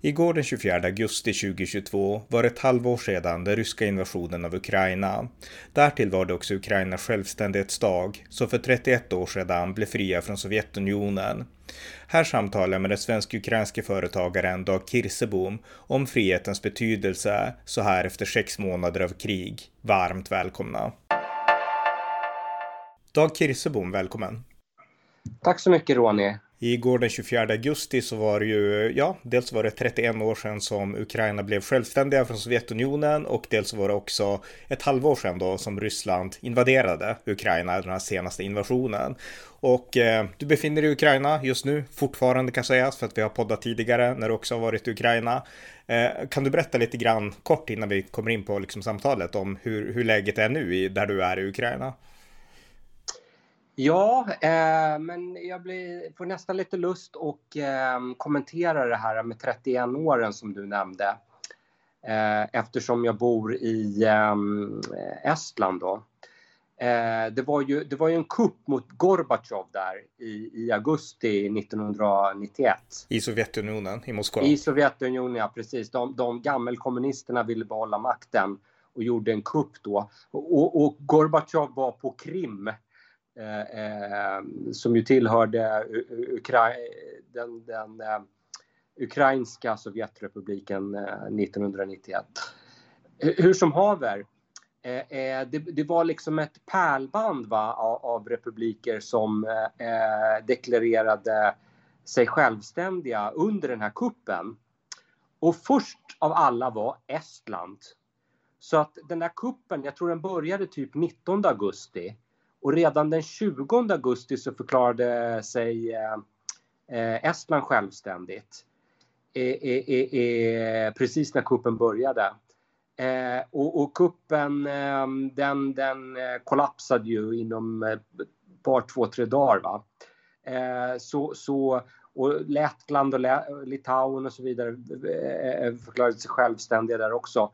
Igår den 24 augusti 2022 var det ett halvår sedan den ryska invasionen av Ukraina. Därtill var det också Ukrainas självständighetsdag, som för 31 år sedan blev fria från Sovjetunionen. Här samtalar jag med den svensk-ukrainske företagaren Dag Kirsebom om frihetens betydelse så här efter sex månader av krig. Varmt välkomna! Dag Kirsebom, välkommen! Tack så mycket Ronny! Igår den 24 augusti så var det ju, ja, dels var det 31 år sedan som Ukraina blev självständiga från Sovjetunionen och dels var det också ett halvår sedan då som Ryssland invaderade Ukraina, den här senaste invasionen. Och eh, du befinner dig i Ukraina just nu, fortfarande kan sägas, för att vi har poddat tidigare när du också har varit i Ukraina. Eh, kan du berätta lite grann kort innan vi kommer in på liksom, samtalet om hur, hur läget är nu i, där du är i Ukraina? Ja, eh, men jag blir, får nästan lite lust att eh, kommentera det här med 31 åren som du nämnde. Eh, eftersom jag bor i ehm, Estland då. Eh, det, var ju, det var ju en kupp mot Gorbatjov där i, i augusti 1991. I Sovjetunionen, i Moskva? I Sovjetunionen, ja precis. De, de gammelkommunisterna ville behålla makten och gjorde en kupp då. Och, och Gorbatjov var på Krim Eh, eh, Eh, eh, som ju tillhörde Ukra den, den eh, ukrainska Sovjetrepubliken eh, 1991. Hur som haver, det, det, var liksom ett pärlband va, av, av republiker som eh, deklarerade sig självständiga under den här kuppen. Och först av alla var Estland. Så att den där kuppen, jag tror den började typ 19 augusti. Och redan den 20 augusti så förklarade sig eh, eh, Estland självständigt. Precis när kuppen började. Eh, och, och kuppen eh, den, den kollapsade ju inom ett par, två, tre dagar. Va? Eh, så, så, och Lettland och Litauen och så vidare förklarade sig självständiga där också.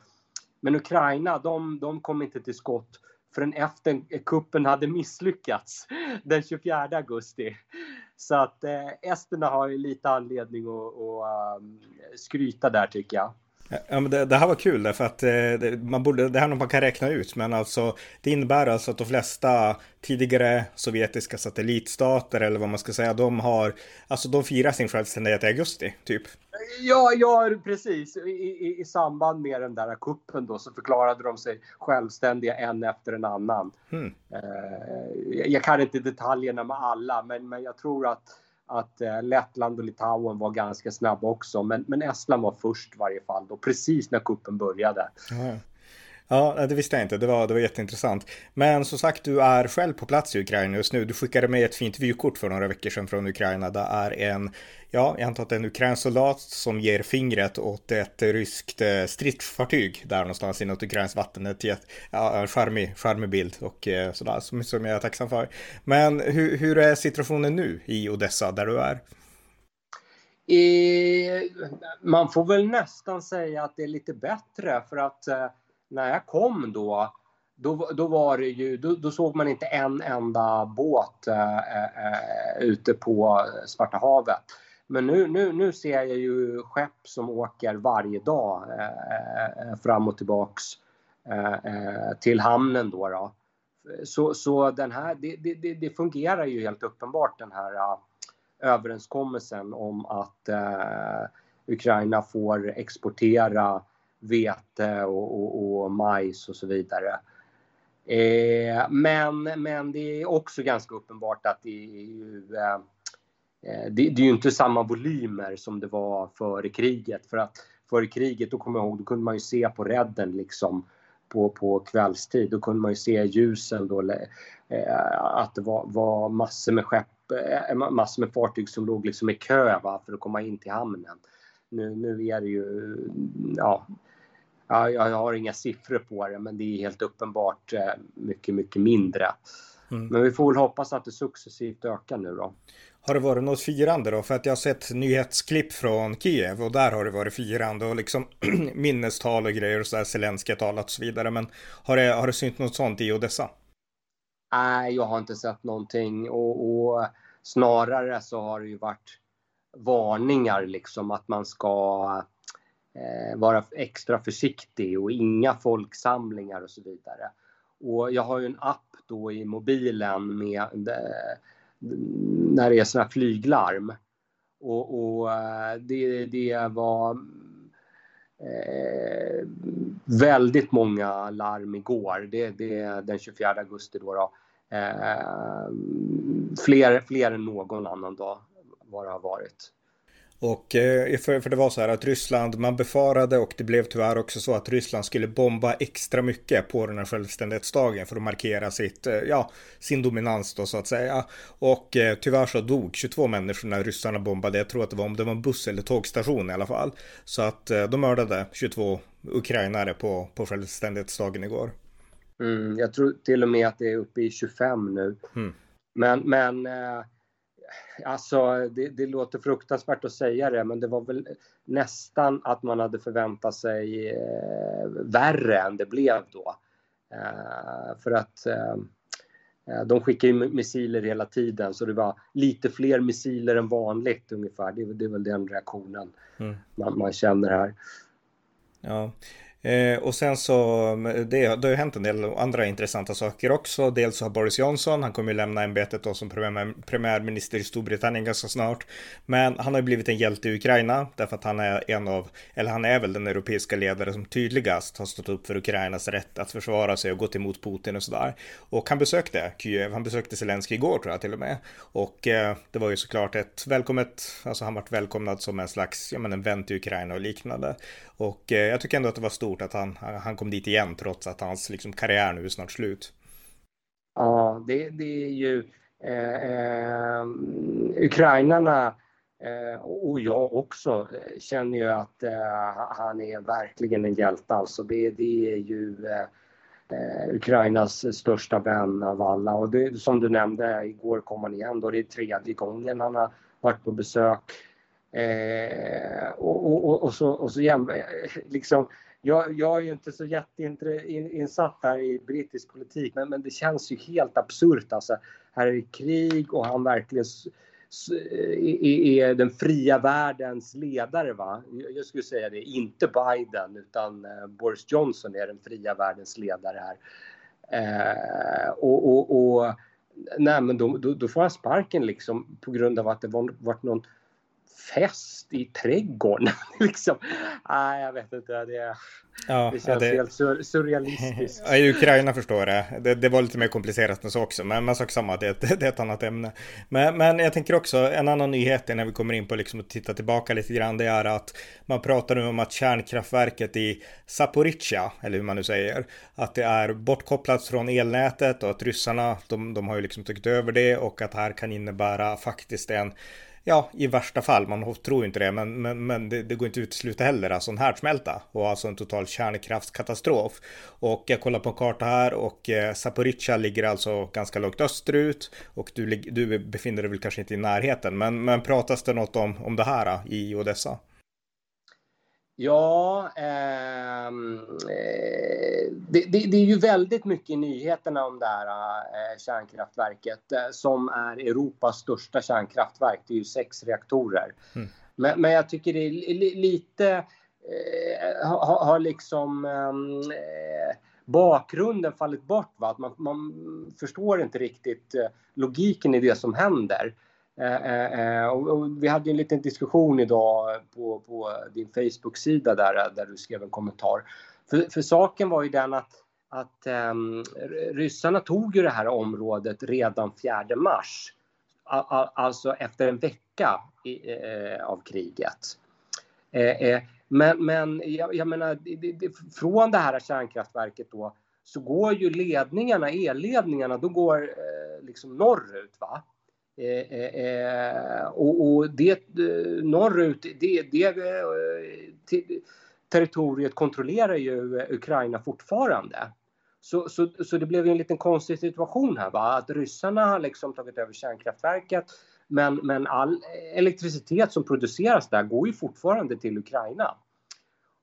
Men Ukraina, de, de kom inte till skott förrän efter kuppen hade misslyckats den 24 augusti. Så att eh, esterna har ju lite anledning att, att um, skryta där tycker jag. Ja, men det, det, här var kul därför att eh, det, man borde, det här är något man kan räkna ut, men alltså det innebär alltså att de flesta tidigare sovjetiska satellitstater eller vad man ska säga, de har, alltså de firar sin självständighet i augusti, typ. Ja, ja precis. I, i, I, samband med den där kuppen då så förklarade de sig självständiga en efter en annan. Mm. Jag kan inte detaljerna med alla, men, men jag tror att att eh, Lettland och Litauen var ganska snabba också. Men, men Estland var först i varje fall då, precis när kuppen började. Mm. Ja, det visste jag inte. Det var, det var jätteintressant. Men som sagt, du är själv på plats i Ukraina just nu. Du skickade mig ett fint vykort för några veckor sedan från Ukraina. Det är en, ja, jag antar att det är en ukrainsk soldat som ger fingret åt ett ryskt eh, stridsfartyg där någonstans i något ukrainskt vatten. Ett, ja, en charmig, charmig bild och eh, sådär som, som jag är tacksam för. Men hur, hur är situationen nu i Odessa där du är? I, man får väl nästan säga att det är lite bättre för att eh, när jag kom då, då, då var det ju, då, då såg man inte en enda båt äh, äh, ute på Svarta havet. Men nu, nu, nu ser jag ju skepp som åker varje dag äh, fram och tillbaks till hamnen då. då. Så, så den här, det, det, det, fungerar ju helt uppenbart den här överenskommelsen om att Ukraina får exportera vete och, och, och majs och så vidare. Eh, men, men det är också ganska uppenbart att det är ju, eh, eh, det, det, är ju inte samma volymer som det var före kriget. För att före kriget, då kommer jag ihåg, då kunde man ju se på redden liksom på, på kvällstid. Då kunde man ju se ljusen då, eh, att det var, var massor med skepp, eh, massor med fartyg som låg liksom i kö va, för att komma in till hamnen. Nu, nu är det ju, ja, Ja, jag har inga siffror på det, men det är helt uppenbart eh, mycket, mycket mindre. Mm. Men vi får väl hoppas att det successivt ökar nu då. Har det varit något firande då? För att jag har sett nyhetsklipp från Kiev och där har det varit firande och liksom minnestal och grejer och sådär, Zelenskyj talat och så vidare. Men har det, har det synt något sånt i Odessa? Nej, jag har inte sett någonting och, och snarare så har det ju varit varningar liksom att man ska Eh, vara extra försiktig och inga folksamlingar och så vidare. Och jag har ju en app då i mobilen med eh, när det är sådana här flyglarm. Och, och eh, det, det var eh, väldigt många larm igår. Det, det är den 24 augusti då. då. Eh, fler, fler än någon annan dag vad det har varit. Och eh, för, för det var så här att Ryssland, man befarade och det blev tyvärr också så att Ryssland skulle bomba extra mycket på den här självständighetsdagen för att markera sitt, eh, ja, sin dominans då så att säga. Och eh, tyvärr så dog 22 människor när ryssarna bombade, jag tror att det var om det var en buss eller tågstation i alla fall. Så att de mördade 22 ukrainare på, på självständighetsdagen igår. Mm, jag tror till och med att det är uppe i 25 nu. Mm. Men, men Alltså, det, det, låter fruktansvärt att säga det, men det var väl nästan att man hade förväntat sig eh, värre än det blev då. Eh, för att eh, de skickar ju missiler hela tiden, så det var lite fler missiler än vanligt ungefär. Det, det är väl den reaktionen mm. man, man, känner här. Ja, Eh, och sen så, det, det har ju hänt en del andra intressanta saker också. Dels så har Boris Johnson, han kommer ju lämna ämbetet då som premiär, premiärminister i Storbritannien ganska snart. Men han har ju blivit en hjälte i Ukraina, därför att han är en av, eller han är väl den europeiska ledare som tydligast har stått upp för Ukrainas rätt att försvara sig och gått emot Putin och sådär. Och han besökte Kiev, han besökte Zelenskyj igår tror jag till och med. Och eh, det var ju såklart ett välkommet, alltså han vart välkomnad som en slags, ja men en vän till Ukraina och liknande. Och eh, jag tycker ändå att det var stort att han, han kom dit igen trots att hans liksom, karriär nu är snart slut. Ja, det, det är ju eh, eh, ukrainarna eh, och jag också känner ju att eh, han är verkligen en hjälte. Alltså det, det är ju eh, eh, Ukrainas största vän av alla och det, som du nämnde, igår kom han igen då, det är tredje gången han har varit på besök. Eh, och, och, och, så, och så eh, liksom, jag, jag är ju inte så jätteinsatt här i brittisk politik men, men det känns ju helt absurt. Alltså, här är det krig och han verkligen är den fria världens ledare. Va? Jag skulle säga det, inte Biden utan eh, Boris Johnson är den fria världens ledare här. Eh, och, och, och, nej, men då, då, då, får han sparken liksom på grund av att det var, varit någon fest i trädgården. liksom. Nej, jag vet inte. Det, ja, det känns det, helt sur surrealistiskt. Ja, I Ukraina förstår jag det. det. var lite mer komplicerat än så också. Men, men sak samma, det, det, är ett annat ämne. Men, men jag tänker också, en annan nyhet när vi kommer in på liksom att titta tillbaka lite grann. Det är att man pratar nu om att kärnkraftverket i Zaporizjzja, eller hur man nu säger, att det är bortkopplat från elnätet och att ryssarna, de, de har ju liksom tagit över det och att det här kan innebära faktiskt en ja, i värsta fall, man tror inte det, men, men, men det, det går inte att utesluta heller, alltså en härdsmälta och alltså en total kärnkraftskatastrof. Och jag kollar på en karta här och eh, Zaporizjzja ligger alltså ganska långt österut och du, du befinner dig väl kanske inte i närheten, men, men pratas det något om, om det här eh, i Odessa? Ja, ehm, eh, det, det, det, är ju väldigt mycket i nyheterna om det här eh, kärnkraftverket eh, som är Europas största kärnkraftverk. Det är ju sex reaktorer. Mm. Men, men, jag tycker det är li, lite, eh, har, har liksom ehm, eh, bakgrunden fallit bort. Va? Att man, man förstår inte riktigt eh, logiken i det som händer. Eh, eh, eh, och, och vi hade en liten diskussion idag på, på din Facebook-sida där, där du skrev en kommentar. För, för saken var ju den att, att um, ryssarna tog ju det här området redan 4 mars. alltså efter en vecka i, eh, av kriget. Eh, eh men men jag, jag menar, det, det, från det här kärnkraftverket då så går ju ledningarna, elledningarna, de går eh, liksom norrut. Va? Eh, eh, eh, och, och, det eh, norrut, det, det eh, territoriet kontrollerar ju Ukraina fortfarande. Så, så, så det blev en liten konstig situation här, va? att ryssarna har liksom tagit över kärnkraftverket men, men all elektricitet som produceras där går ju fortfarande till Ukraina.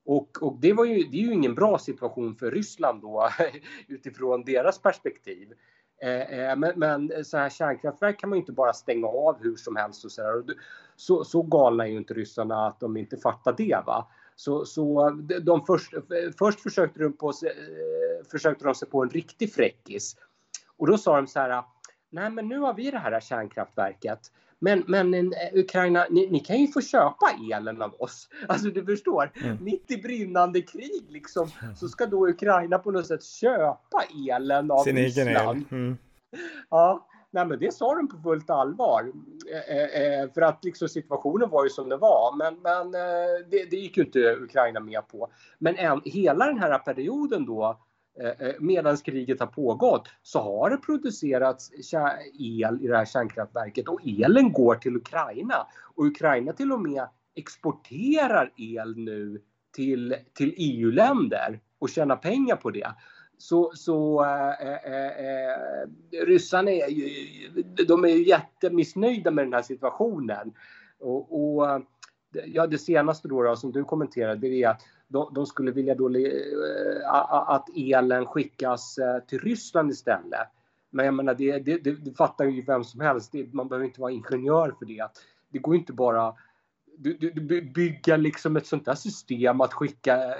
Och, och det, var ju, det är ju ingen bra situation för Ryssland då utifrån deras perspektiv. Eh, eh, men, men så här kärnkraftverk kan man ju inte bara stänga av hur som helst. Och så, där. så, så galna är ju inte ryssarna att de inte fattar det. Va? Så, så de först, först försökte, de på, eh, försökte de sig på en riktig fräckis. Och då sa de så här, nej men nu har vi det här kärnkraftverket. Men, men eh, Ukraina, ni, ni, kan ju få köpa elen av oss. Alltså du förstår, mm. mitt i brinnande krig liksom så ska då Ukraina på något sätt köpa elen av Sin Ryssland. Egen el. Mm. Ja, nej men det sa de på fullt allvar. Eh, eh, eh, för att liksom situationen var ju som den var. Men, men eh, det, det, gick ju inte Ukraina med på. Men en, hela den här perioden då Eh, eh, medan kriget har pågått så har det producerats el i det här kärnkraftverket och elen går till Ukraina. Och Ukraina till och med exporterar el nu till, till EU-länder och tjänar pengar på det. Så, så äh, äh, ryssarna är ju, de är ju jättemissnöjda med den här situationen. Och, och ja, det senaste då, då som du kommenterade det är att de, de skulle vilja då, äh, att elen skickas äh, till Ryssland istället. Men jag menar, det, det, det, fattar ju vem som helst. Det, man behöver inte vara ingenjör för det. Det går inte bara du, du, bygga liksom ett sånt där system att skicka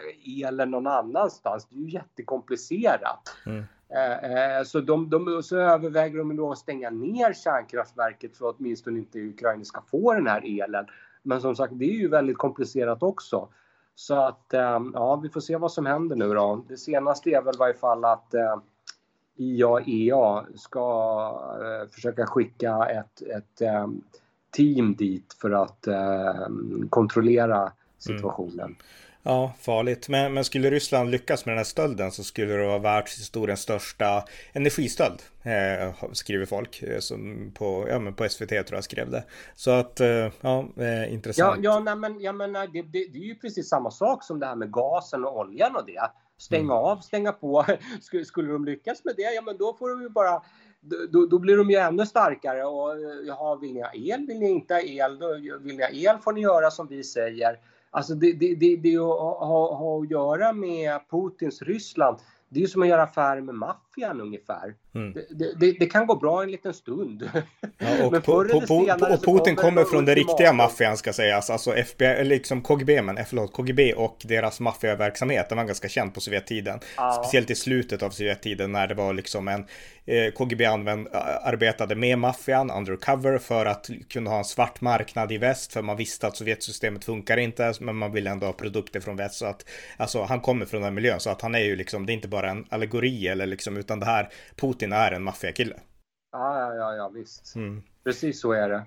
elen någon annanstans. Det är ju jättekomplicerat. Mm. Eh, så, de, de, så överväger de då att stänga ner kärnkraftverket så att åtminstone inte Ukraina ska få den här elen. Men som sagt, det är ju väldigt komplicerat också. Så att ehm, ja, vi får se vad som händer nu då. Det senaste är väl i varje fall att eh, IAEA e ska eh, försöka skicka ett, ett eh, team dit för att eh, kontrollera situationen. Mm. Ja, farligt. Men, men skulle Ryssland lyckas med den här stölden så skulle det vara världshistoriens största energistöld. Eh, skriver folk eh, som på, ja, men på SVT tror jag skrev det. Så att, eh, ja, eh, intressant. Ja, ja nej, men jag menar, det, det, det, är ju precis samma sak som det här med gasen och oljan och det. Stänga mm. av, stänga på. Skulle, skulle de lyckas med det, ja men då får de ju bara då, då, blir de ju ännu starkare och ja, vill ni ha el, vill ni inte ha el, då vill ni ha el får ni göra som vi säger. Alltså det, det, det, det ha att göra med Putins Ryssland. Det är ju som att göra affärer med maffian ungefär. Mm. Det, det, det, kan gå bra en liten stund. Ja, och, på, på, på, och Putin kommer från den riktiga maffian ska sägas. Alltså FBI, liksom KGB, men eh, förlåt, KGB och deras maffiaverksamhet. Den var ganska känd på Sovjettiden. Ja. Speciellt i slutet av Sovjettiden när det var liksom en eh, KGB använd, arbetade med maffian undercover för att kunna ha en svart marknad i väst. För man visste att Sovjetsystemet funkar inte, men man vill ändå ha produkter från väst. Så att alltså, han kommer från den miljön, så att han är ju liksom, det är inte bara en allegori eller liksom, utan det här Putin är en maffiakille. Ja, ja, ja, visst. Mm. Precis så är det.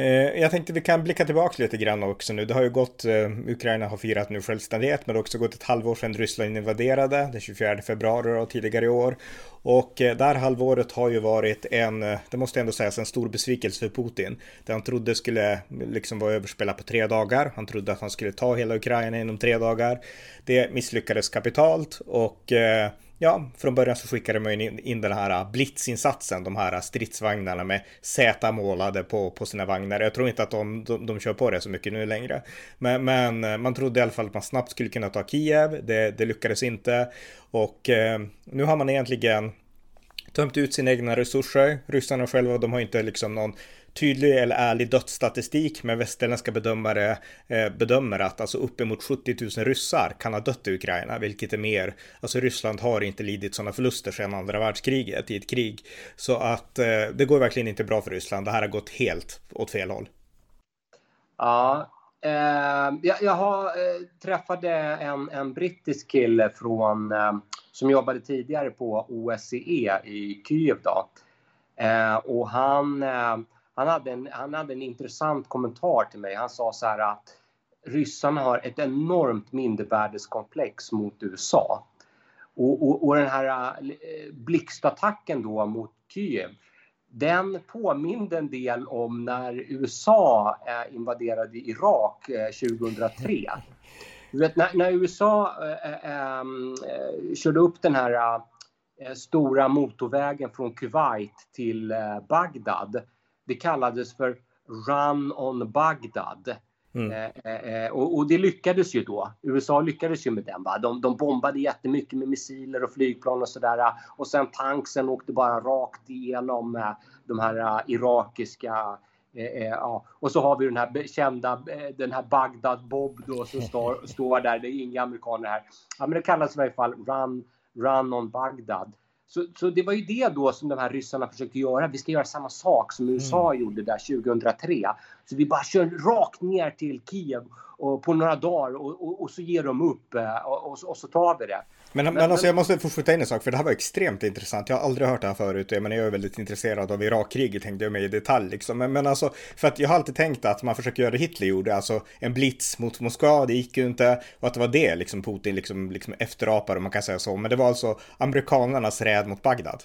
Eh, jag tänkte vi kan blicka tillbaka lite grann också nu. Det har ju gått, eh, Ukraina har firat nu självständighet, men det har också gått ett halvår sedan Ryssland invaderade, den 24 februari och tidigare i år. Och eh, det här halvåret har ju varit en, det måste ändå sägas, en stor besvikelse för Putin. Det han trodde skulle liksom vara överspelat på tre dagar. Han trodde att han skulle ta hela Ukraina inom tre dagar. Det misslyckades kapitalt och Ja, från början så skickade man in, den här äh, blitzinsatsen, de här äh, stridsvagnarna med Z målade på, på sina vagnar. Jag tror inte att de, de, de kör på det så mycket nu längre. Men, men, äh, man trodde i alla fall att man snabbt skulle kunna ta Kiev. Det, det lyckades inte. Och eh, nu har man egentligen tömt ut sina egna resurser. Ryssarna själva, de har inte liksom någon tydlig eller ärlig dödsstatistik, men västerländska bedömare eh, bedömer att alltså uppemot 70 000 ryssar kan ha dött i Ukraina, vilket är mer. Alltså Ryssland har inte lidit sådana förluster sedan andra världskriget i ett krig. Så att eh, det går verkligen inte bra för Ryssland. Det här har gått helt åt fel håll. Ja, eh, jag, jag har, eh, träffade en, en brittisk kille från, eh, som jobbade tidigare på OSCE i Kiev. Då. Eh, och han ehm, han hade, en, han hade en intressant kommentar till mig. Han sa så här att ryssarna har ett enormt mindervärdeskomplex mot USA. Och, och, och den här eh, blixtattacken då mot Kiev den påminde en del om när USA eh, invaderade Irak eh, 2003. Du vet, när, när USA äh, äh, körde upp den här eh, stora motorvägen från Kuwait till Bagdad. Det kallades för Run on Bagdad. Mm. Eh, eh, och, och, det lyckades ju då. USA lyckades ju med den. Va? De, de bombade jättemycket med missiler och flygplan och sådär. Och sen tanksen åkte bara rakt igenom eh, de här uh, irakiska Eh, eh, ja. Och så har vi den här kända, eh, den här Bagdad Bob då som står, står där. Det är inga amerikaner här. Ja, men det kallas i alla fall Run, Run on Bagdad. Så, så det var ju det då som de här ryssarna försökte göra. Vi ska göra samma sak som USA mm. gjorde där 2003. Så vi bara kör rakt ner till Kiev och på några dagar och, och, och så ger de upp och, och, så tar vi det. Men, men, men alltså jag måste få skjuta in en sak, för det här var extremt intressant. Jag har aldrig hört det här förut. Jag, menar, jag är väldigt intresserad av Irakkriget, tänkte jag mig i detalj. Liksom. Men, men alltså, för att jag har alltid tänkt att man försöker göra det Hitler gjorde, alltså en blitz mot Moskva, det gick ju inte. Och att det var det liksom Putin liksom, liksom efterapade, om man kan säga så. Men det var alltså amerikanernas räd mot Bagdad.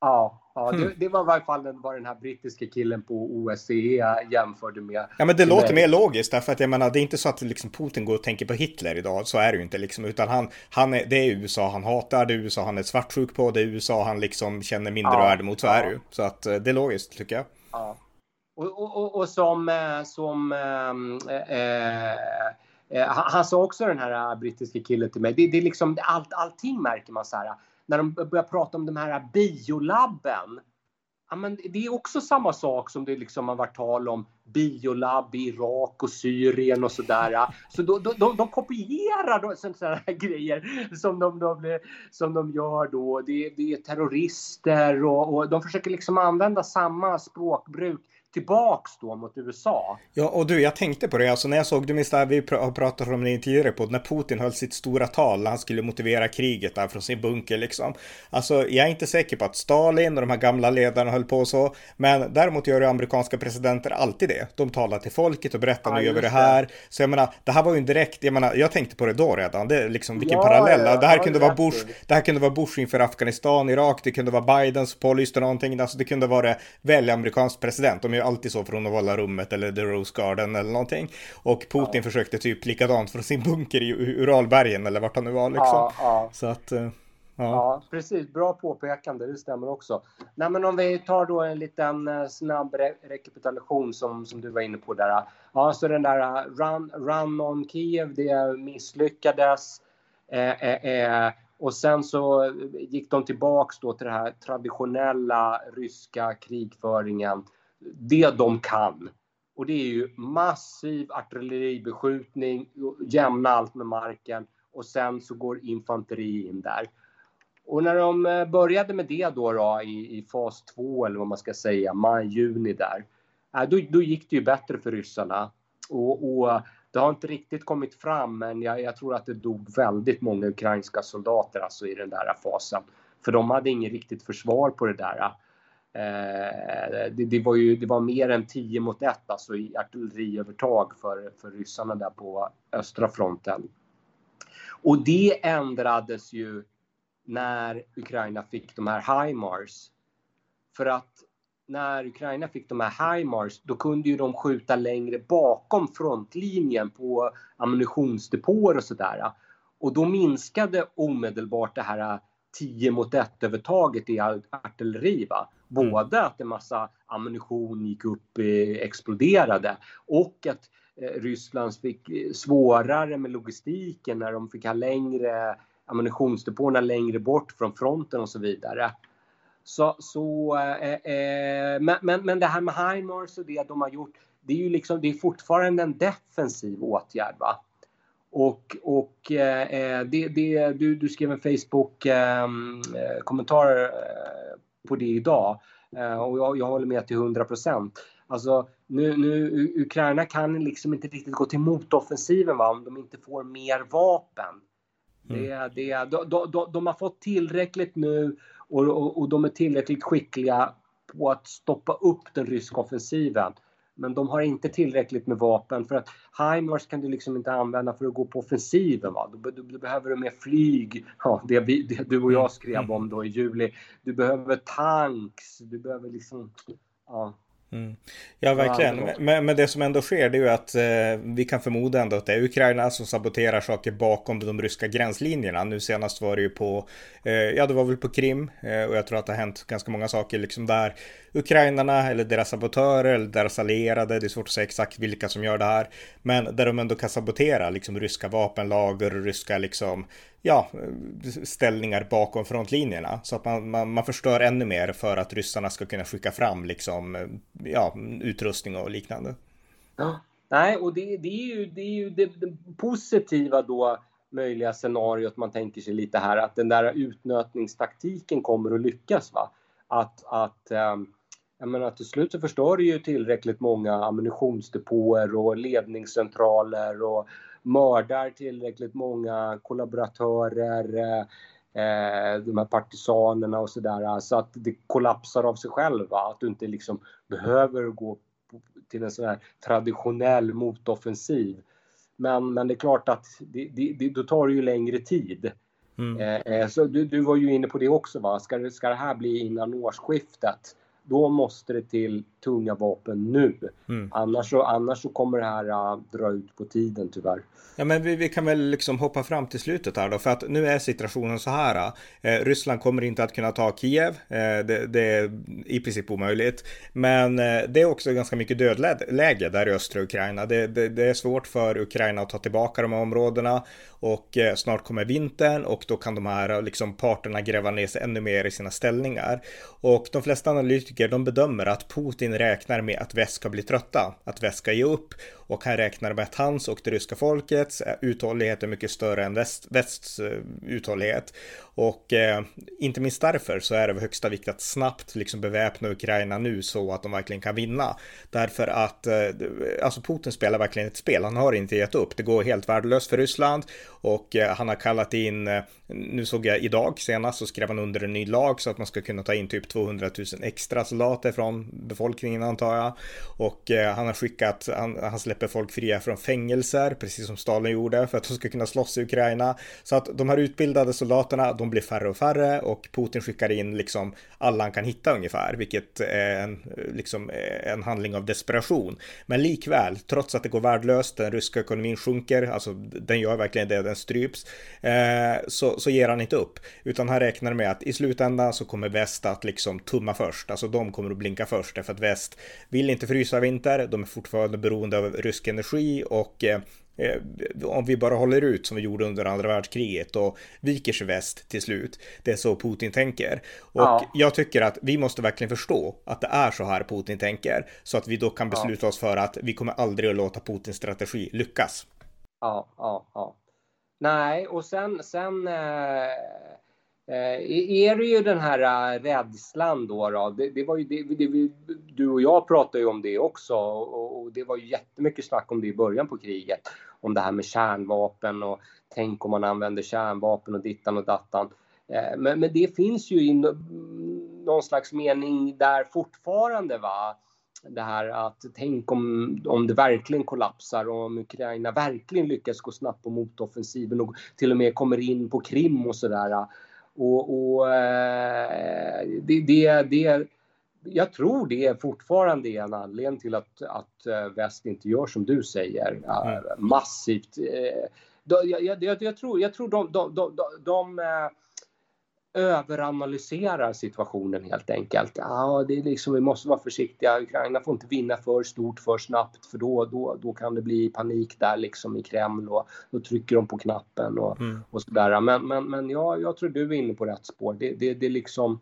Ja, Ja, det, det, var i varje fall vad den här brittiska killen på OSCE jämförde med. Ja, men det låter mer logiskt därför att jag menar, det är inte så att liksom Putin går och tänker på Hitler idag. Så är det ju inte liksom, utan han, han är, det är USA han hatar, det är USA han är svartsjuk på, det är USA han liksom känner mindre ja, värde mot. Så ja. är det ju. Så att eh, det är logiskt tycker jag. Ja. Och, och, och, och som, eh, som äh, äh, han sa också den här brittiska killen till mig, det, det är liksom allt, allting märker man så här när de börjar prata om de här biolabben. Ja, men det är också samma sak som det liksom har varit tal om biolabb i Irak och Syrien och sådär. Så de, de, de kopierar sådana här grejer som de, de, som de gör då. Det, det är terrorister och, och de försöker liksom använda samma språkbruk tillbaks då mot USA. Ja, och du, jag tänkte på det, alltså när jag såg, du minns det här, vi har pratat om det i tidigare podd, när Putin höll sitt stora tal, han skulle motivera kriget där från sin bunker liksom. Alltså, jag är inte säker på att Stalin och de här gamla ledarna höll på så, men däremot gör ju amerikanska presidenter alltid det. De talar till folket och berättar ja, nu gör vi det här. Det. Så jag menar, det här var ju en direkt, jag menar, jag tänkte på det då redan, det är liksom vilken ja, parallell. Ja, det här kunde vara Bush, det här kunde vara Bush inför Afghanistan, Irak, det kunde vara Bidens policy och någonting, alltså det kunde vara välja amerikansk president. De ju alltid så från Ovala rummet eller The Rose Garden eller någonting. Och Putin ja. försökte typ likadant från sin bunker i Uralbergen eller vart han nu var liksom. Ja, ja. Så att... Eh, ja. ja. precis. Bra påpekande. Det stämmer också. Nej, men om vi tar då en liten eh, snabb re rekapitulation som, som du var inne på där. Ja, så den där eh, run, run on Kiev, det misslyckades. Eh, eh, och sen så gick de tillbaks då till den här traditionella ryska krigföringen det de kan. Och det är ju massiv artilleribeskjutning, jämna allt med marken och sen så går infanteri in där. Och när de eh, började med det då, då i, i fas 2 eller vad man ska säga, maj, juni där, eh, då, då gick det ju bättre för ryssarna. Och, och det har inte riktigt kommit fram, men jag, jag, tror att det dog väldigt många ukrainska soldater alltså i den där fasen. För de hade inget riktigt försvar på det där. Eh, Eh, det, det, var ju det var mer än 10 mot 1 alltså i artilleriövertag för, för ryssarna där på östra fronten. Och det ändrades ju när Ukraina fick de här HIMARS. För att när Ukraina fick de här HIMARS då kunde ju de skjuta längre bakom frontlinjen på ammunitionsdepåer och sådär. Och då minskade omedelbart det här 10 mot 1 övertaget i artilleri. Va? Mm. Både att en massa ammunition gick upp, eh, exploderade och att eh, Ryssland fick eh, svårare med logistiken när de fick ha längre ammunitionsdepåerna längre bort från fronten och så vidare. Så, så eh, eh, men, men, men det här med HIMARS och det de har gjort, det är ju liksom, det är fortfarande en defensiv åtgärd. Va? Och, och eh, det, det, du, du skrev en Facebook-kommentar eh, på det idag. Eh, och jag, jag håller med till 100 procent. Alltså, nu, nu, Ukraina kan liksom inte riktigt gå till motoffensiven va, om de inte får mer vapen. Mm. Det, det, de, de, de, har fått tillräckligt nu och, och, och, de är tillräckligt skickliga på att stoppa upp den ryska offensiven. Men de har inte tillräckligt med vapen för att HIMARS kan du liksom inte använda för att gå på offensiven. Va? Du, du, du behöver mer flyg, ja, det, vi, det, du och jag skrev om då i juli. Du behöver tanks, du behöver liksom... Ja. Mm. Ja, verkligen. Men, men, det som ändå sker det är ju att eh, vi kan förmoda ändå att det är Ukraina som saboterar saker bakom de ryska gränslinjerna. Nu senast var det ju på, eh, ja det var väl på Krim eh, och jag tror att det har hänt ganska många saker liksom där ukrainarna eller deras sabotörer eller deras allierade, det är svårt att säga exakt vilka som gör det här, men där de ändå kan sabotera liksom ryska vapenlager och ryska liksom, ja, ställningar bakom frontlinjerna så att man, man, man förstör ännu mer för att ryssarna ska kunna skicka fram liksom, ja, utrustning och liknande. Ja, nej, och det, det är ju, det, är ju det, det positiva då möjliga scenariot man tänker sig lite här att den där utnötningstaktiken kommer att lyckas. Va? Att, att ehm, jag menar till slut så förstör det ju tillräckligt många ammunitionsdepåer och ledningscentraler och mördar tillräckligt många kollaboratörer, eh, de här partisanerna och sådär, så att det kollapsar av sig själv. Att du inte liksom behöver gå till en sån här traditionell motoffensiv. Men, men det är klart att det, det, det, då tar det ju längre tid. Mm. Eh, eh så du, du var ju inne på det också, va? Ska, ska det här bli innan årsskiftet? då måste det till tunga vapen nu. Mm. Annars, så, annars så kommer det här uh, dra ut på tiden tyvärr. Ja men vi, vi, kan väl liksom hoppa fram till slutet här då för att nu är situationen så här. Eh, Ryssland kommer inte att kunna ta Kiev. Eh, det, det, är i princip omöjligt. Men eh, det är också ganska mycket dödläge där i östra Ukraina. Det, det, det, är svårt för Ukraina att ta tillbaka de här områdena och snart kommer vintern och då kan de här liksom parterna gräva ner sig ännu mer i sina ställningar. Och de flesta analytiker de bedömer att Putin räknar med att väst ska bli trötta, att väst ska ge upp och han räknar med att hans och det ryska folkets eh, uthållighet är mycket större än väst, västs eh, uthållighet. Och eh, inte minst därför så är det av högsta vikt att snabbt liksom beväpna Ukraina nu så att de verkligen kan vinna. Därför att eh, alltså Putin spelar verkligen ett spel. Han har inte gett upp. Det går helt värdelöst för Ryssland och eh, han har kallat in, eh, nu såg jag idag senast så skrev han under en ny lag så att man ska kunna ta in typ 200 000 extra soldater från befolkningen antar jag. Och eh, han har skickat, han, han släpper folk fria från fängelser, precis som Stalin gjorde, för att de ska kunna slåss i Ukraina. Så att de här utbildade soldaterna, de blir färre och färre och Putin skickar in liksom alla han kan hitta ungefär, vilket är en, liksom, en handling av desperation. Men likväl, trots att det går värdelöst, den ryska ekonomin sjunker, alltså den gör verkligen det, den stryps, eh, så, så ger han inte upp, utan han räknar med att i slutändan så kommer väst att liksom tumma först, alltså de kommer att blinka först, därför att väst vill inte frysa vinter, de är fortfarande beroende av rysk energi och eh, om vi bara håller ut som vi gjorde under andra världskriget och viker sig väst till slut. Det är så Putin tänker. Och ja. jag tycker att vi måste verkligen förstå att det är så här Putin tänker. Så att vi då kan besluta ja. oss för att vi kommer aldrig att låta Putins strategi lyckas. Ja, ja, ja. Nej, och sen, sen Eh, Eh, är det ju den här eh, rädslan då. då. Det, det var ju det, det, du och jag pratade ju om det också och, och, det var ju jättemycket snack om det i början på kriget. Om det här med kärnvapen och tänk om man använder kärnvapen och dittan och dattan. Eh, men, men det finns ju i någon slags mening där fortfarande. va det här att tänk om, om det verkligen kollapsar och om Ukraina verkligen lyckas gå snabbt på motoffensiven och till och med kommer in på Krim och sådär. Och, och eh, det, det, det, jag tror det fortfarande är en anledning till att, att eh, väst inte gör som du säger, mm. massivt. Jag, jag, jag, tror, jag tror de, de, de, de överanalyserar situationen helt enkelt. Ja, det är liksom, vi måste vara försiktiga. Ukraina får inte vinna för stort för snabbt för då, då, då kan det bli panik där liksom i Kreml och då trycker de på knappen och, mm. och sådär. Men, men, men ja, jag tror du är inne på rätt spår. Det, det, det är liksom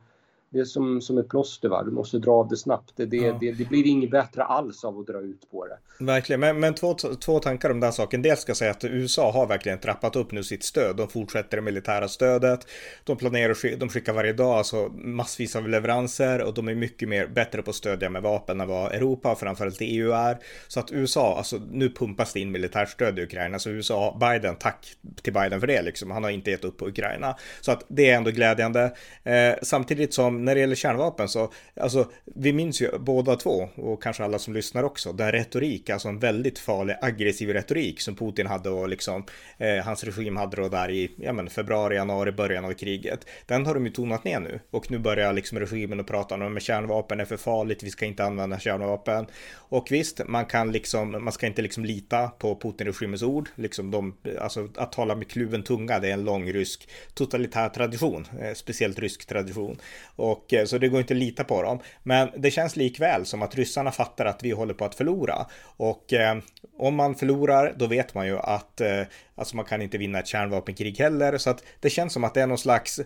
det är som, som ett plåster, va? du måste dra av det snabbt. Det, det, ja. det, det, blir inget bättre alls av att dra ut på det. Verkligen, men, men två, två tankar om den saken. Dels ska jag säga att USA har verkligen trappat upp nu sitt stöd. De fortsätter det militära stödet. De planerar, de skickar varje dag alltså massvis av leveranser och de är mycket mer bättre på att stödja med vapen än vad Europa och framförallt EU är. Så att USA, alltså nu pumpas det in militärt stöd i Ukraina. Så USA, Biden, tack till Biden för det liksom. Han har inte gett upp på Ukraina. Så att det är ändå glädjande. Eh, samtidigt som när det gäller kärnvapen så, alltså vi minns ju båda två och kanske alla som lyssnar också, den retorik, alltså en väldigt farlig aggressiv retorik som Putin hade och liksom eh, hans regim hade då där i ja, men, februari, januari, början av kriget. Den har de ju tonat ner nu och nu börjar liksom regimen att prata om att kärnvapen är för farligt, vi ska inte använda kärnvapen. Och visst, man kan liksom, man ska inte liksom lita på Putin-regimens ord, liksom de, alltså att tala med kluven tunga, det är en lång rysk totalitär tradition, eh, speciellt rysk tradition. Och och eh, så det går inte att lita på dem. Men det känns likväl som att ryssarna fattar att vi håller på att förlora. Och eh, om man förlorar, då vet man ju att eh, Alltså man kan inte vinna ett kärnvapenkrig heller, så att det känns som att det är någon slags,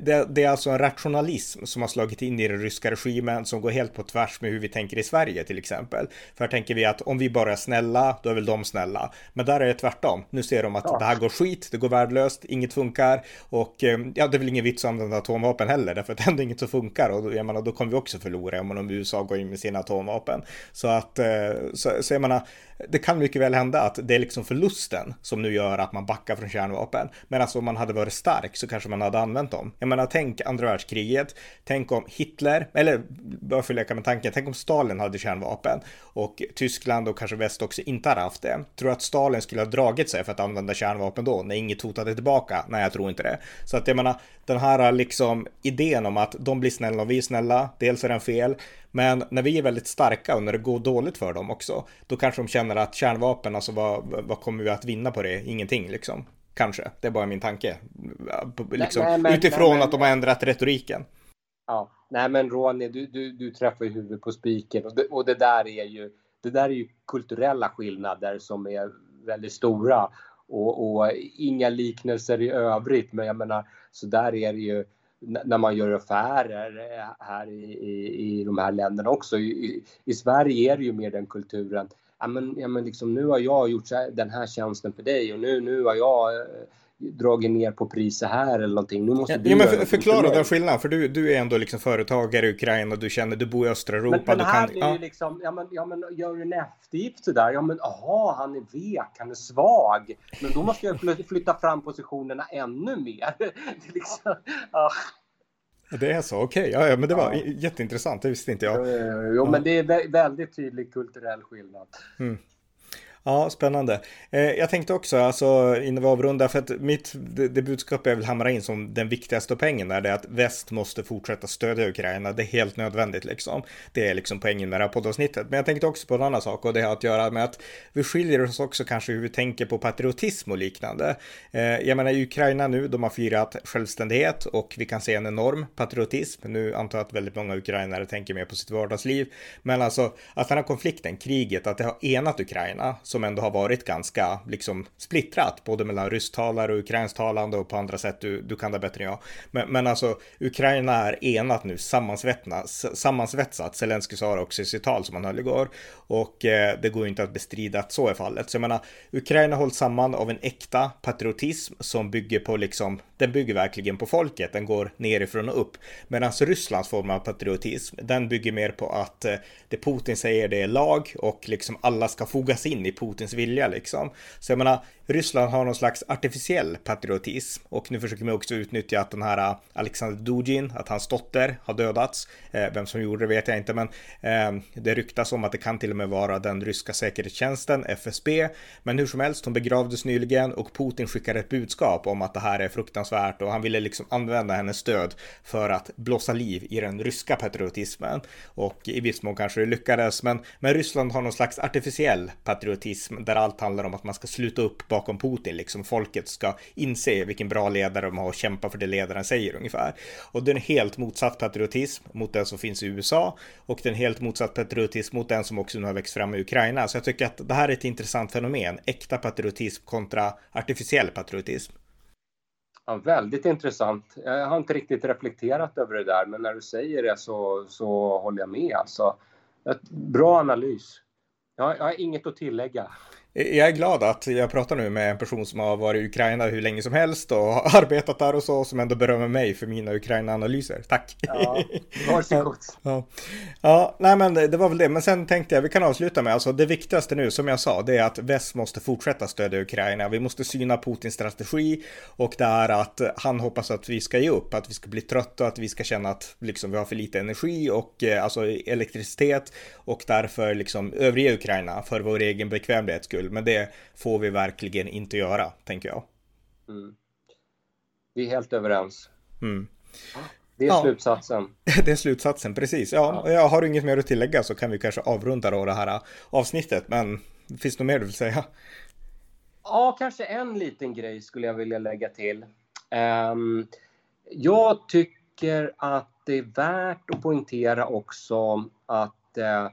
det, det, är alltså en rationalism som har slagit in i den ryska regimen som går helt på tvärs med hur vi tänker i Sverige till exempel. För här tänker vi att om vi bara är snälla, då är väl de snälla. Men där är det tvärtom. Nu ser de att ja. det här går skit, det går värdelöst, inget funkar och eh, ja, det är väl ingen vits att använda atomvapen heller, därför att det är ändå inget som funkar och då, jag menar, då kommer vi också förlora om USA går in med sina atomvapen. Så att, eh, så, så jag menar, det kan mycket väl hända att det är liksom förlusten som nu gör att man backar från kärnvapen. Men alltså om man hade varit stark så kanske man hade använt dem. Jag menar, tänk andra världskriget. Tänk om Hitler, eller bara för att leka med tanken, tänk om Stalin hade kärnvapen och Tyskland och kanske väst också inte hade haft det. Tror att Stalin skulle ha dragit sig för att använda kärnvapen då när inget hotade tillbaka? Nej, jag tror inte det. Så att jag menar, den här liksom idén om att de blir snälla och vi är snälla, dels är den fel, men när vi är väldigt starka och när det går dåligt för dem också, då kanske de känner att kärnvapen, alltså vad, vad kommer vi att vinna på det? Ingenting liksom. Kanske, det är bara min tanke. Liksom, nej, men, utifrån nej, men, att de har ändrat retoriken. Ja, nej men Ronny, du, du, du träffar ju huvudet på spiken och det, och det där är ju det där är ju kulturella skillnader som är väldigt stora och, och inga liknelser i övrigt. Men jag menar, så där är det ju när man gör affärer eh, här i, i, i de här länderna också. I, I, Sverige är det ju mer den kulturen. Ja, men, ja, men liksom, nu har jag gjort den här tjänsten för dig och nu, nu har jag eh, dragit ner på priset här eller någonting. Nu måste ja, du ja, men för, förklara den skillnaden, för du, du är ändå liksom företagare i Ukraina du känner, du bor i östra Europa. Men, men här kan, blir ja. ju liksom, ja men, ja men gör du en eftergift sådär, ja men aha, han är vek, han är svag. Men då måste jag flytta fram positionerna ännu mer. det är liksom, ah. Det är så, okej. Okay. Ja, ja, men det var ja. jätteintressant, det visste inte jag. Jo, jo men det är väldigt tydlig kulturell skillnad. Mm. Ja, spännande. Eh, jag tänkte också, alltså innan vi avrundar, för att mitt, det, det budskap jag vill hamra in som den viktigaste poängen är det att väst måste fortsätta stödja Ukraina. Det är helt nödvändigt liksom. Det är liksom poängen med det här poddavsnittet. Men jag tänkte också på en annan sak och det har att göra med att vi skiljer oss också kanske hur vi tänker på patriotism och liknande. Eh, jag menar i Ukraina nu, de har firat självständighet och vi kan se en enorm patriotism. Nu antar jag att väldigt många ukrainare tänker mer på sitt vardagsliv. Men alltså att den här konflikten, kriget, att det har enat Ukraina som ändå har varit ganska liksom splittrat, både mellan rysktalare och ukrainsktalande och på andra sätt. Du, du kan det bättre än jag. Men, men alltså, Ukraina är enat nu, sammansvetsat. Zelenskyj sa det också i sitt tal som han höll igår. Och eh, det går inte att bestrida att så är fallet. Så jag menar, Ukraina hålls samman av en äkta patriotism som bygger på liksom, den bygger verkligen på folket. Den går nerifrån och upp. Medan Rysslands form av patriotism, den bygger mer på att eh, det Putin säger det är lag och liksom alla ska fogas in i Putins vilja liksom. Så jag menar, Ryssland har någon slags artificiell patriotism och nu försöker man också utnyttja att den här äh, Alexander Dugin, att hans dotter har dödats. Äh, vem som gjorde det vet jag inte, men äh, det ryktas om att det kan till och med vara den ryska säkerhetstjänsten, FSB. Men hur som helst, hon begravdes nyligen och Putin skickade ett budskap om att det här är fruktansvärt och han ville liksom använda hennes stöd för att blåsa liv i den ryska patriotismen. Och i viss mån kanske det lyckades, men, men Ryssland har någon slags artificiell patriotism där allt handlar om att man ska sluta upp bakom Putin, liksom folket ska inse vilken bra ledare de har och kämpa för det ledaren säger ungefär. Och det är en helt motsatt patriotism mot den som finns i USA och det är en helt motsatt patriotism mot den som också nu har växt fram i Ukraina. Så jag tycker att det här är ett intressant fenomen, äkta patriotism kontra artificiell patriotism. Ja, väldigt intressant. Jag har inte riktigt reflekterat över det där, men när du säger det så, så håller jag med. Alltså, bra analys. Jag, jag har inget att tillägga. Jag är glad att jag pratar nu med en person som har varit i Ukraina hur länge som helst och har arbetat där och så, som ändå berömmer mig för mina Ukraina-analyser. Tack! Ja, varsågod! ja. ja, nej men det var väl det. Men sen tänkte jag, vi kan avsluta med, alltså det viktigaste nu, som jag sa, det är att väst måste fortsätta stödja Ukraina. Vi måste syna Putins strategi och det är att han hoppas att vi ska ge upp, att vi ska bli trötta, att vi ska känna att liksom, vi har för lite energi och eh, alltså elektricitet och därför liksom övriga Ukraina för vår egen bekvämlighets skull. Men det får vi verkligen inte göra, tänker jag. Mm. Vi är helt överens. Mm. Det är ja. slutsatsen. det är slutsatsen, precis. Ja, ja. Jag har inget mer att tillägga så kan vi kanske avrunda då det här avsnittet. Men finns det något mer du vill säga? Ja, kanske en liten grej skulle jag vilja lägga till. Um, jag tycker att det är värt att poängtera också att uh,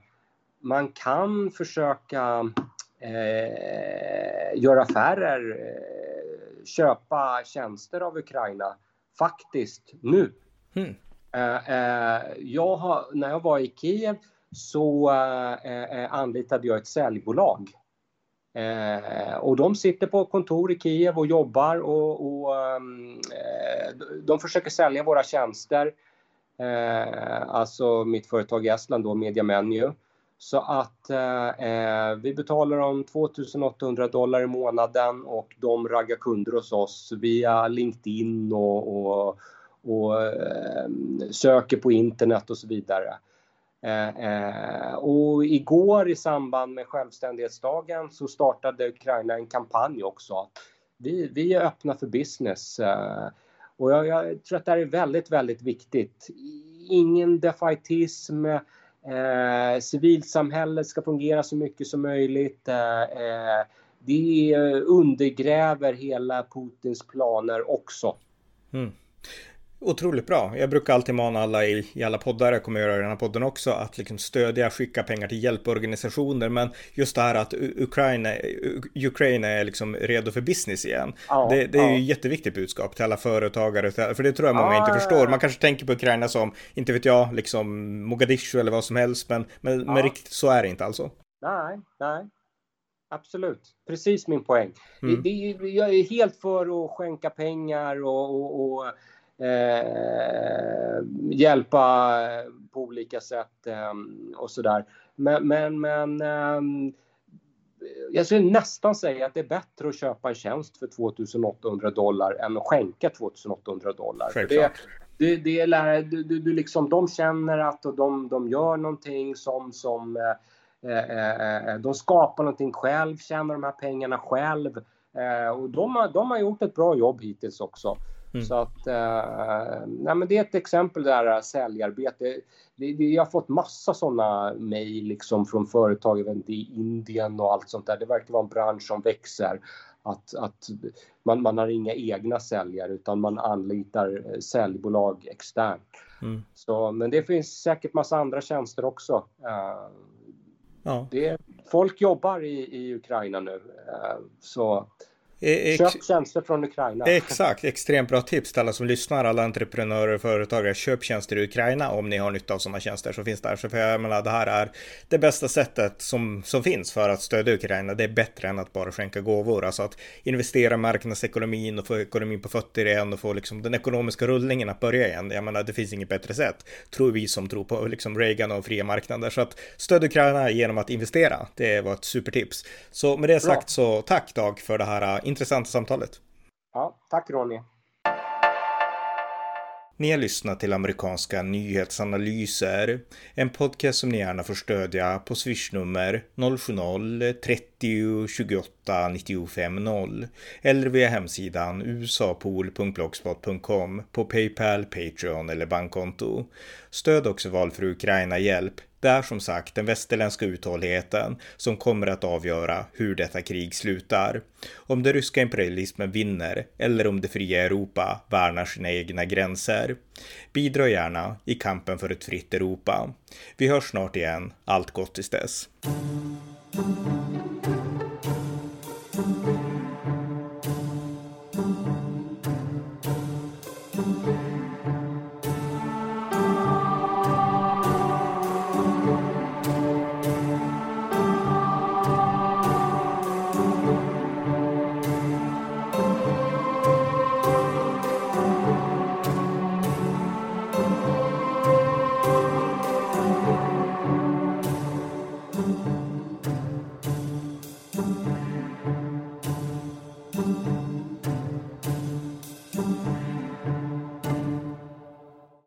man kan försöka eh, göra affärer, eh, köpa tjänster av Ukraina faktiskt nu. Mm. Eh, jag har, när jag var i Kiev så eh, eh, anlitade jag ett säljbolag. Eh, och de sitter på kontor i Kiev och jobbar och, och ehm, de försöker sälja våra tjänster. alltså mitt företag i Estland då, Media Menu. Så att eh, eh, vi betalar dem 2800 dollar i månaden och de raggar kunder hos oss via LinkedIn och, och, och eh, söker på internet och så vidare. Eh, eh, och igår i samband med självständighetsdagen så startade Ukraina en kampanj också. Vi, vi är öppna för business. Eh, och jag, jag tror att det här är väldigt, väldigt viktigt. Ingen defaitism Eh, civilsamhället ska fungera så mycket som möjligt. Eh, eh det undergräver hela Putins planer också. Mm. Otroligt bra. Jag brukar alltid mana alla i, i alla poddar, jag kommer göra i den här podden också, att liksom stödja, skicka pengar till hjälporganisationer. Men just det här att Ukraina, Ukraina är liksom redo för business igen. Ja, det, det, är ja. ju jätteviktigt budskap till alla företagare, för det tror jag många ja, inte förstår. Man kanske tänker på Ukraina som, inte vet jag, liksom Mogadishu eller vad som helst, men, men, men riktigt så är det inte alltså. Nej, nej. Absolut, precis min poäng. Mm. Det, det, jag är helt för att skänka pengar och, och, och eh, hjälpa på olika sätt eh, och sådär. Men, men, men eh, jag skulle nästan säga att det är bättre att köpa en tjänst för 2800 dollar än att skänka 2800 dollar. Det, det, det är, du, du, liksom, de känner att de, de gör någonting som, som eh, eh, eh, de skapar någonting själv, tjänar de här pengarna själv. Eh, och de har, de har gjort ett bra jobb hittills också. Mm. Så att, eh, nej men det är ett exempel där eh, säljarbete. Det, det, jag har fått massa sådana mejl liksom från företag i Indien och allt sånt där. Det verkar vara en bransch som växer. Att, att man, man har inga egna säljare utan man anlitar eh, säljbolag externt. Mm. Så, men det finns säkert massa andra tjänster också. Uh, ja. det, folk jobbar i, i Ukraina nu. Uh, så Eh, köp tjänster från Ukraina. Exakt, extremt bra tips till alla som lyssnar, alla entreprenörer och företagare. Köp tjänster i Ukraina om ni har nytta av sådana tjänster som finns där. Så för jag menar, det här är det bästa sättet som, som finns för att stödja Ukraina. Det är bättre än att bara skänka gåvor. Alltså att investera i marknadsekonomin och få ekonomin på fötter igen och få liksom den ekonomiska rullningen att börja igen. Jag menar, det finns inget bättre sätt, tror vi som tror på liksom Reagan och fria marknader. Så att stödja Ukraina genom att investera, det var ett supertips. Så med det sagt bra. så tack Dag för det här intressanta samtalet. Ja, tack Ronny. Ni har lyssnat till amerikanska nyhetsanalyser, en podcast som ni gärna får stödja på swishnummer 070-30 28 95 0 eller via hemsidan usapool.blogspot.com på Paypal, Patreon eller bankkonto. Stöd också valfri Ukraina-hjälp det är som sagt den västerländska uthålligheten som kommer att avgöra hur detta krig slutar. Om den ryska imperialismen vinner eller om det fria Europa värnar sina egna gränser. Bidra gärna i kampen för ett fritt Europa. Vi hörs snart igen. Allt gott tills dess.